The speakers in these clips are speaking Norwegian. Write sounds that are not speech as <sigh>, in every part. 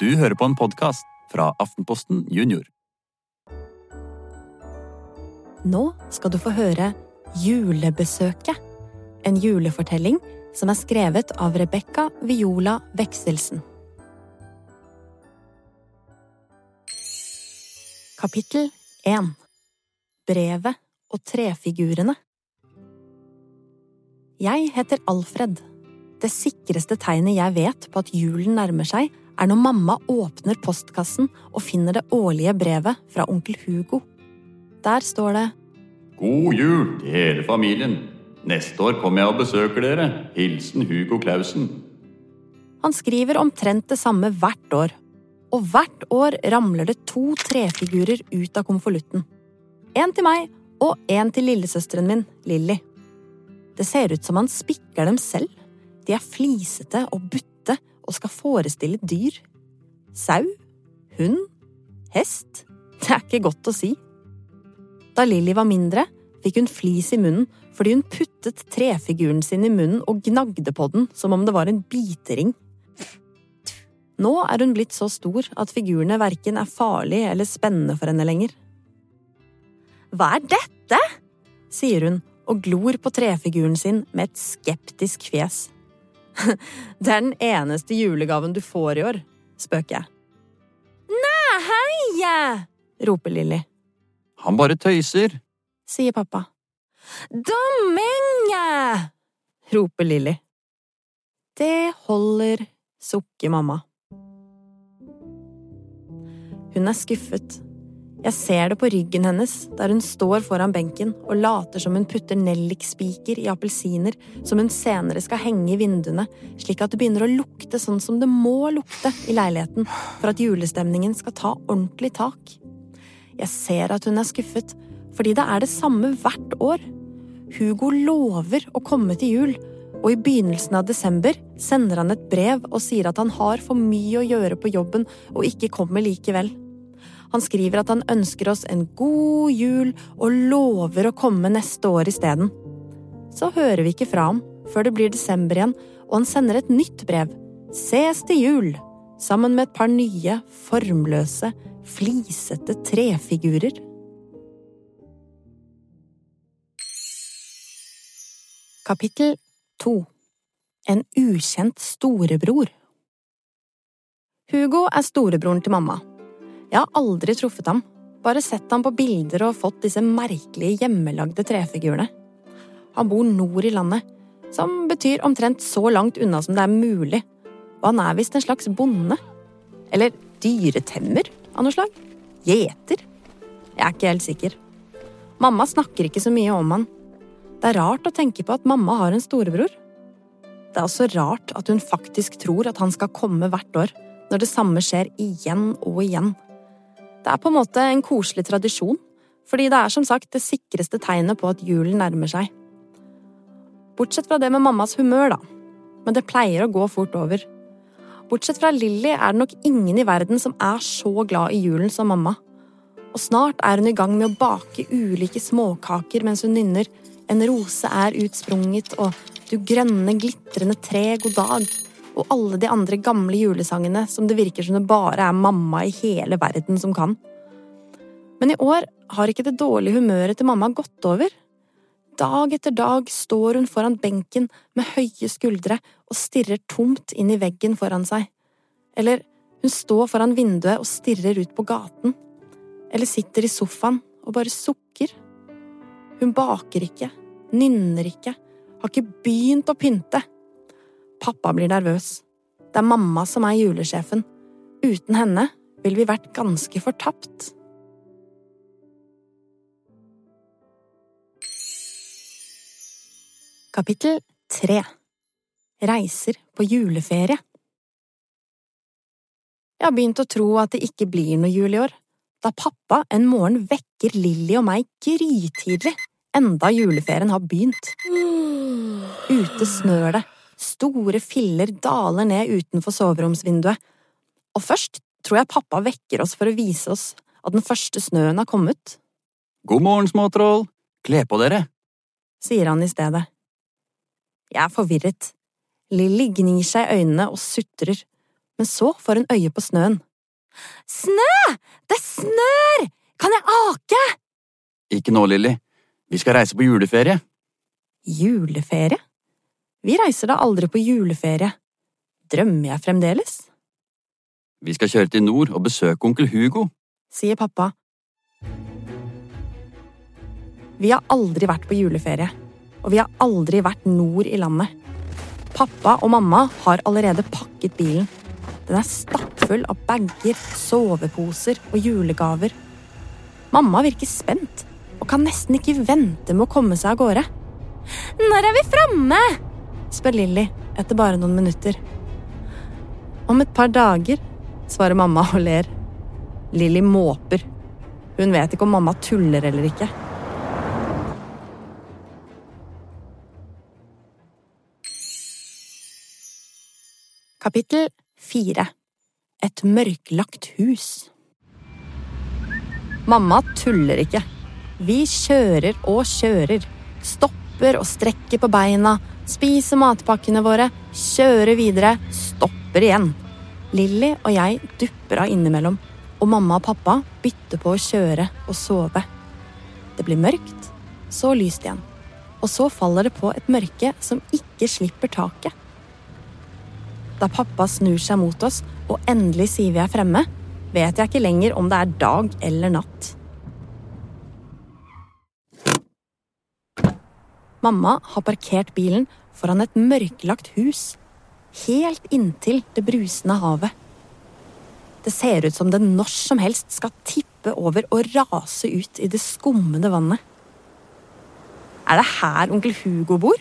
Du hører på en podkast fra Aftenposten Junior. Nå skal du få høre Julebesøket. En julefortelling som er skrevet av Rebekka Viola Vekselsen. Kapittel 1 Brevet og trefigurene Jeg heter Alfred. Det sikreste tegnet jeg vet på at julen nærmer seg, er når mamma åpner postkassen og finner det årlige brevet fra onkel Hugo. Der står det God jul til hele familien. Neste år kommer jeg og besøker dere. Hilsen Hugo Clausen. Han skriver omtrent det samme hvert år. Og hvert år ramler det to trefigurer ut av konvolutten. En til meg og en til lillesøsteren min, Lilly. Det ser ut som han spikker dem selv. De er flisete og butte og skal forestille dyr. Sau? Hund? Hest? <laughs> Det er ikke godt å si. Da Lilly var mindre, fikk hun flis i munnen fordi hun puttet trefiguren sin i munnen og gnagde på den som om det var en bitering. Nå er hun blitt så stor at figurene verken er farlige eller spennende for henne lenger. Hva er dette? sier hun og glor på trefiguren sin med et skeptisk fjes. <laughs> Det er den eneste julegaven du får i år, spøker jeg. Nei, roper Lilly, Han bare tøyser. sier pappa. Dommenge! roper Lilly. Det holder, sukker mamma. Hun er skuffet. Jeg ser det på ryggen hennes der hun står foran benken og later som hun putter nellikspiker i appelsiner som hun senere skal henge i vinduene, slik at det begynner å lukte sånn som det må lukte i leiligheten for at julestemningen skal ta ordentlig tak. Jeg ser at hun er skuffet, fordi det er det samme hvert år. Hugo lover å komme til jul, og i begynnelsen av desember sender han et brev og sier at han har for mye å gjøre på jobben og ikke kommer likevel. Han skriver at han ønsker oss en god jul og lover å komme neste år isteden. Så hører vi ikke fra ham før det blir desember igjen, og han sender et nytt brev. Ses til jul! Sammen med et par nye, formløse, flisete trefigurer. Kapittel 2 En ukjent storebror Hugo er storebroren til mamma. Jeg har aldri truffet ham, bare sett ham på bilder og fått disse merkelige hjemmelagde trefigurene. Han bor nord i landet, som betyr omtrent så langt unna som det er mulig, og han er visst en slags bonde. Eller dyretemmer av noe slag? Gjeter? Jeg er ikke helt sikker. Mamma snakker ikke så mye om han. Det er rart å tenke på at mamma har en storebror. Det er også rart at hun faktisk tror at han skal komme hvert år, når det samme skjer igjen og igjen. Det er på en måte en koselig tradisjon, fordi det er som sagt det sikreste tegnet på at julen nærmer seg. Bortsett fra det med mammas humør, da. Men det pleier å gå fort over. Bortsett fra Lilly er det nok ingen i verden som er så glad i julen som mamma. Og snart er hun i gang med å bake ulike småkaker mens hun nynner En rose er utsprunget og Du grønne, glitrende tre, god dag og alle de andre gamle julesangene som det virker som det bare er mamma i hele verden som kan. Men i år har ikke det dårlige humøret til mamma gått over. Dag etter dag står hun foran benken med høye skuldre og stirrer tomt inn i veggen foran seg. Eller hun står foran vinduet og stirrer ut på gaten. Eller sitter i sofaen og bare sukker. Hun baker ikke, nynner ikke, har ikke begynt å pynte. Pappa blir nervøs. Det er mamma som er julesjefen. Uten henne ville vi vært ganske fortapt. Kapittel tre Reiser på juleferie Jeg har begynt å tro at det ikke blir noe jul i år, da pappa en morgen vekker Lilly og meg grytidlig, enda juleferien har begynt. Ute snør det, store filler daler ned utenfor soveromsvinduet, og først tror jeg pappa vekker oss for å vise oss at den første snøen har kommet, God morgen, småtroll. Kle på dere. sier han i stedet. Jeg er forvirret. Lilly gnir seg i øynene og sutrer, men så får hun øye på snøen. Snø! Det snør! Kan jeg ake? Ikke nå, Lilly. Vi skal reise på juleferie. Juleferie? Vi reiser da aldri på juleferie. Drømmer jeg fremdeles? Vi skal kjøre til nord og besøke onkel Hugo. sier pappa. Vi har aldri vært på juleferie, og vi har aldri vært nord i landet. Pappa og mamma har allerede pakket bilen. Den er stappfull av bager, soveposer og julegaver. Mamma virker spent og kan nesten ikke vente med å komme seg av gårde. Når er vi framme? Spør Lilly etter bare noen minutter. Om et par dager, svarer mamma og ler. Lilly måper. Hun vet ikke om mamma tuller eller ikke. Kapittel fire Et mørklagt hus Mamma tuller ikke. Vi kjører og kjører. Stopper og strekker på beina, spiser matpakkene våre, kjører videre, stopper igjen. Lilly og jeg dupper av innimellom, og mamma og pappa bytter på å kjøre og sove. Det blir mørkt, så lyst igjen, og så faller det på et mørke som ikke slipper taket. Da pappa snur seg mot oss og endelig sier vi er fremme, vet jeg ikke lenger om det er dag eller natt. Mamma har parkert bilen foran et mørklagt hus, helt inntil det brusende havet. Det ser ut som det når som helst skal tippe over og rase ut i det skummende vannet. Er det her onkel Hugo bor?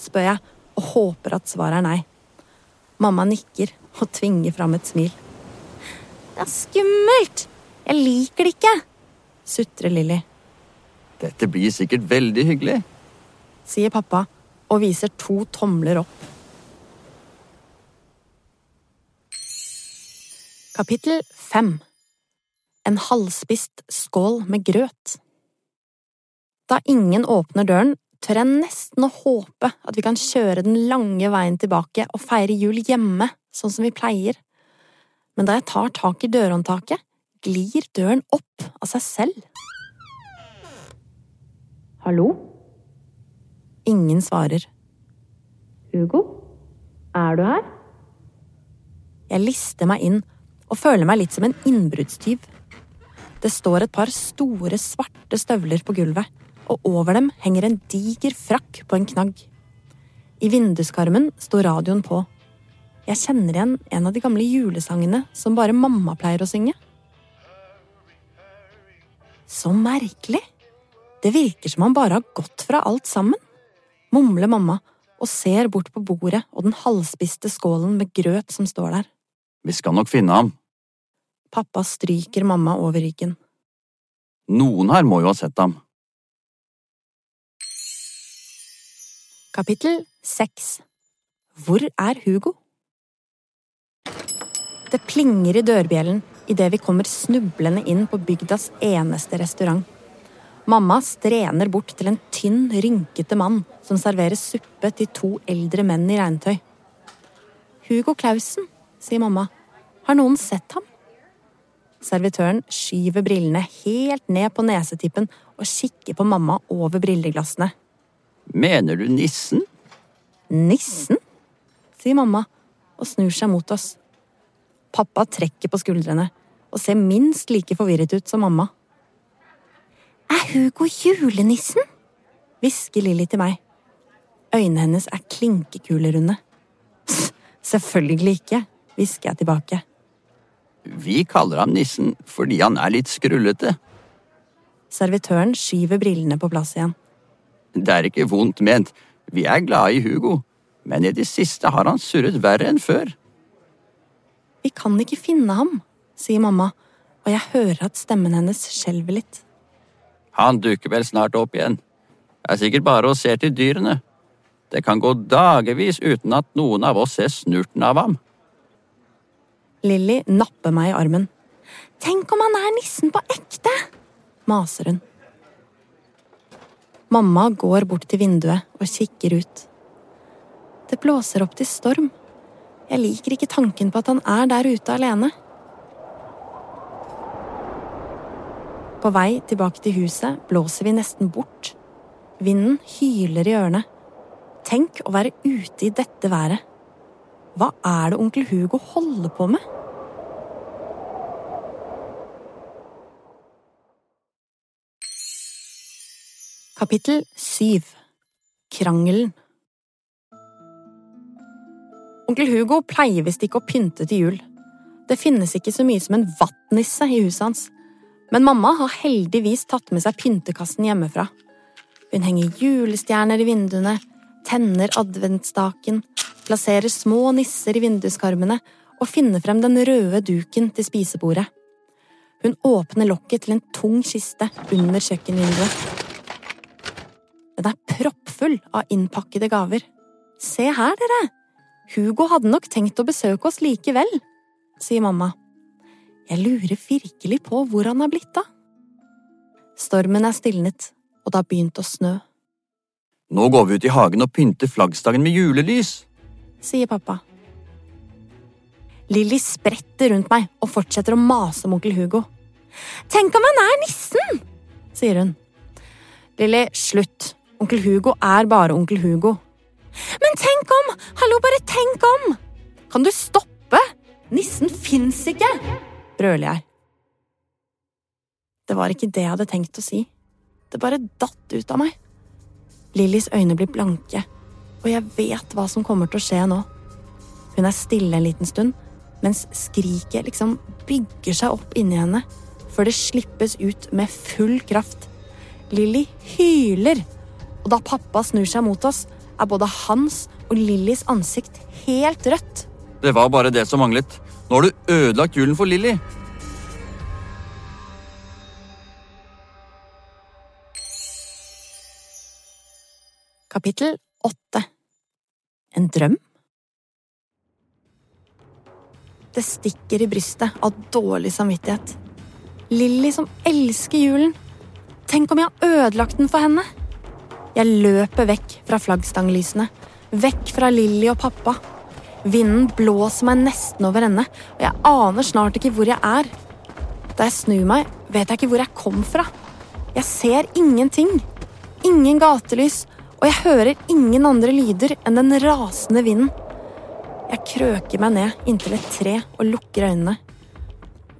spør jeg og håper at svaret er nei. Mamma nikker og tvinger fram et smil. Det er skummelt! Jeg liker det ikke! sutrer Lilly, Dette blir sikkert veldig hyggelig. sier pappa og viser to tomler opp. Kapittel fem En halvspist skål med grøt. Da ingen åpner døren, tør jeg nesten å håpe at vi kan kjøre den lange veien tilbake og feire jul hjemme, sånn som vi pleier. Men da jeg tar tak i dørhåndtaket, glir døren opp av seg selv. Hallo? Ingen svarer. Hugo? Er du her? Jeg lister meg inn og føler meg litt som en innbruddstyv. Det står et par store, svarte støvler på gulvet, og over dem henger en diger frakk på en knagg. I vinduskarmen står radioen på. Jeg kjenner igjen en av de gamle julesangene som bare mamma pleier å synge. Så merkelig! Det virker som han bare har gått fra alt sammen, mumler mamma og ser bort på bordet og den halvspiste skålen med grøt som står der. Vi skal nok finne ham. Pappa stryker mamma over ryggen. Noen her må jo ha sett ham. Kapittel seks Hvor er Hugo? Det plinger i dørbjellen idet vi kommer snublende inn på bygdas eneste restaurant. Mamma strener bort til en tynn, rynkete mann som serverer suppe til to eldre menn i regntøy. Hugo Clausen, sier mamma. Har noen sett ham? Servitøren skyver brillene helt ned på nesetippen og kikker på mamma over brilleglassene. Mener du nissen? Nissen? sier mamma og snur seg mot oss. Pappa trekker på skuldrene og ser minst like forvirret ut som mamma. Er Hugo julenissen? hvisker Lilly til meg. Øynene hennes er klinkekulerunde. Selvfølgelig ikke, hvisker jeg tilbake. Vi kaller ham nissen fordi han er litt skrullete. Servitøren skyver brillene på plass igjen. Det er ikke vondt ment, vi er glade i Hugo, men i det siste har han surret verre enn før. Vi kan ikke finne ham, sier mamma, og jeg hører at stemmen hennes skjelver litt. Han dukker vel snart opp igjen. Det er sikkert bare å se til dyrene. Det kan gå dagevis uten at noen av oss ser snurten av ham. Lilly napper meg i armen. Tenk om han er nissen på ekte! maser hun. Mamma går bort til vinduet og kikker ut. Det blåser opp til storm. Jeg liker ikke tanken på at han er der ute alene. På vei tilbake til huset blåser vi nesten bort. Vinden hyler i ørene. Tenk å være ute i dette været. Hva er det onkel Hugo holder på med? Kapittel 7 Krangelen Onkel Hugo pleier visst ikke å pynte til jul. Det finnes ikke så mye som en vattnisse i huset hans. Men mamma har heldigvis tatt med seg pyntekassen hjemmefra. Hun henger julestjerner i vinduene, tenner adventsstaken, plasserer små nisser i vinduskarmene og finner frem den røde duken til spisebordet. Hun åpner lokket til en tung kiste under kjøkkenvinduet. Den er proppfull av innpakkede gaver. Se her, dere! Hugo hadde nok tenkt å besøke oss likevel, sier mamma. Jeg lurer virkelig på hvor han har blitt av. Stormen er stilnet, og det har begynt å snø. Nå går vi ut i hagen og pynter flaggstangen med julelys, sier pappa. Lilly spretter rundt meg og fortsetter å mase om onkel Hugo. Tenk om han er nissen! sier hun. Lilly, slutt. Onkel Hugo er bare onkel Hugo. Men tenk om! Hallo, bare tenk om! Kan du stoppe? Nissen fins ikke! Brøler jeg. Det var ikke det jeg hadde tenkt å si. Det bare datt ut av meg. Lillys øyne blir blanke, og jeg vet hva som kommer til å skje nå. Hun er stille en liten stund, mens skriket liksom bygger seg opp inni henne, før det slippes ut med full kraft. Lilly hyler og da pappa snur seg mot oss, er både hans og Lillys ansikt helt rødt. Det var bare det som manglet. Nå har du ødelagt julen for Lilly. Kapittel åtte En drøm? Det stikker i brystet av dårlig samvittighet. Lilly som elsker julen. Tenk om jeg har ødelagt den for henne? Jeg løper vekk fra flaggstanglysene. Vekk fra Lilly og pappa. Vinden blåser meg nesten over ende, og jeg aner snart ikke hvor jeg er. Da jeg snur meg, vet jeg ikke hvor jeg kom fra. Jeg ser ingenting. Ingen gatelys, og jeg hører ingen andre lyder enn den rasende vinden. Jeg krøker meg ned inntil et tre og lukker øynene.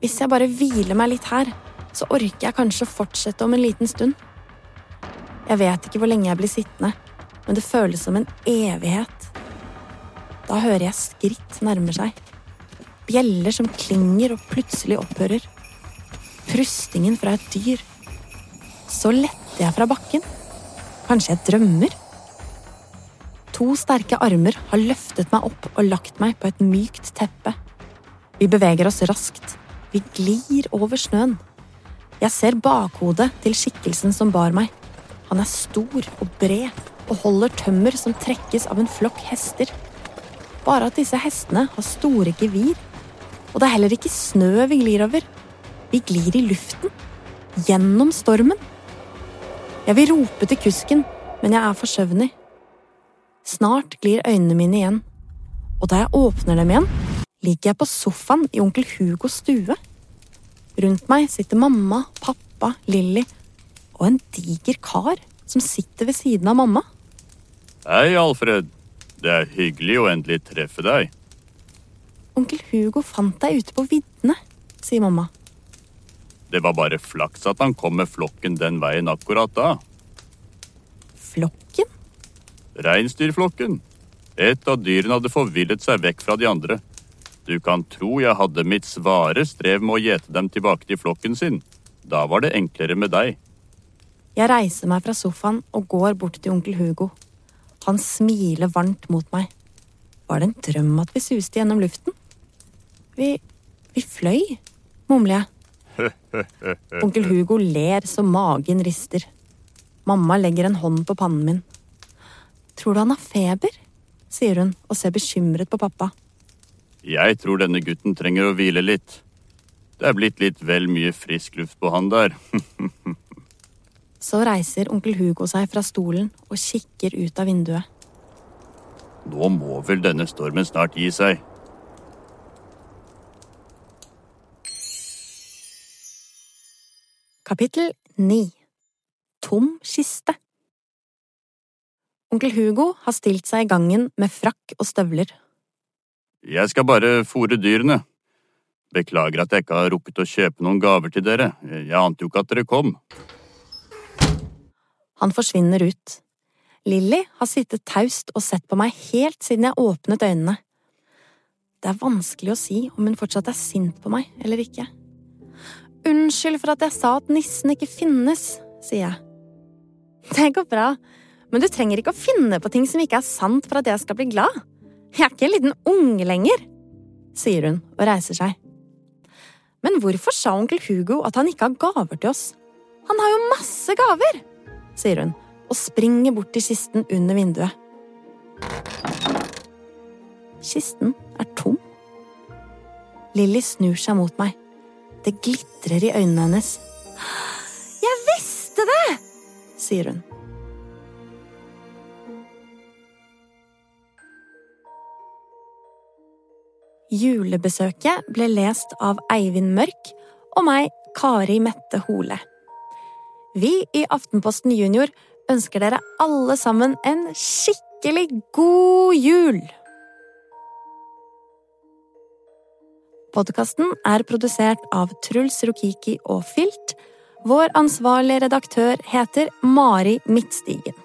Hvis jeg bare hviler meg litt her, så orker jeg kanskje å fortsette om en liten stund. Jeg vet ikke hvor lenge jeg blir sittende, men det føles som en evighet. Da hører jeg skritt nærmer seg. Bjeller som klinger og plutselig opphører. Prustingen fra et dyr. Så letter jeg fra bakken. Kanskje jeg drømmer? To sterke armer har løftet meg opp og lagt meg på et mykt teppe. Vi beveger oss raskt. Vi glir over snøen. Jeg ser bakhodet til skikkelsen som bar meg. Han er stor og bred og holder tømmer som trekkes av en flokk hester. Bare at disse hestene har store gevir. Og det er heller ikke snø vi glir over. Vi glir i luften. Gjennom stormen. Jeg vil rope til kusken, men jeg er for søvnig. Snart glir øynene mine igjen, og da jeg åpner dem igjen, ligger jeg på sofaen i onkel Hugos stue. Rundt meg sitter mamma, pappa, Lilly og en diger kar som sitter ved siden av mamma. Hei, Alfred. Det er hyggelig å endelig treffe deg. Onkel Hugo fant deg ute på viddene, sier mamma. Det var bare flaks at han kom med flokken den veien akkurat da. Flokken? Reinsdyrflokken. Et av dyrene hadde forvillet seg vekk fra de andre. Du kan tro jeg hadde mitt svare strev med å gjete dem tilbake til flokken sin. Da var det enklere med deg. Jeg reiser meg fra sofaen og går bort til onkel Hugo. Han smiler varmt mot meg. Var det en drøm at vi suste gjennom luften? Vi vi fløy, mumler jeg. <laughs> Onkel Hugo ler så magen rister. Mamma legger en hånd på pannen min. Tror du han har feber? sier hun og ser bekymret på pappa. Jeg tror denne gutten trenger å hvile litt. Det er blitt litt vel mye frisk luft på han der. <laughs> Så reiser onkel Hugo seg fra stolen og kikker ut av vinduet. Nå må vel denne stormen snart gi seg. Kapittel 9 Tom kiste Onkel Hugo har stilt seg i gangen med frakk og støvler. Jeg skal bare fòre dyrene. Beklager at jeg ikke har rukket å kjøpe noen gaver til dere, jeg ante jo ikke at dere kom. Han forsvinner ut. Lilly har sittet taust og sett på meg helt siden jeg åpnet øynene. Det er vanskelig å si om hun fortsatt er sint på meg eller ikke. Unnskyld for at jeg sa at nissen ikke finnes, sier jeg. Det går bra, men du trenger ikke å finne på ting som ikke er sant for at jeg skal bli glad. Jeg er ikke en liten unge lenger, sier hun og reiser seg. Men hvorfor sa onkel Hugo at han ikke har gaver til oss? Han har jo masse gaver, sier hun og springer bort til kisten under vinduet. Kisten er tom. Lilly snur seg mot meg. Det glitrer i øynene hennes. Jeg visste det! sier hun. Julebesøket ble lest av Eivind Mørk og meg, Kari Mette Hole. Vi i Aftenposten Junior ønsker dere alle sammen en skikkelig god jul! Podkasten er produsert av Truls Rokiki og Filt. Vår ansvarlige redaktør heter Mari Midtstigen.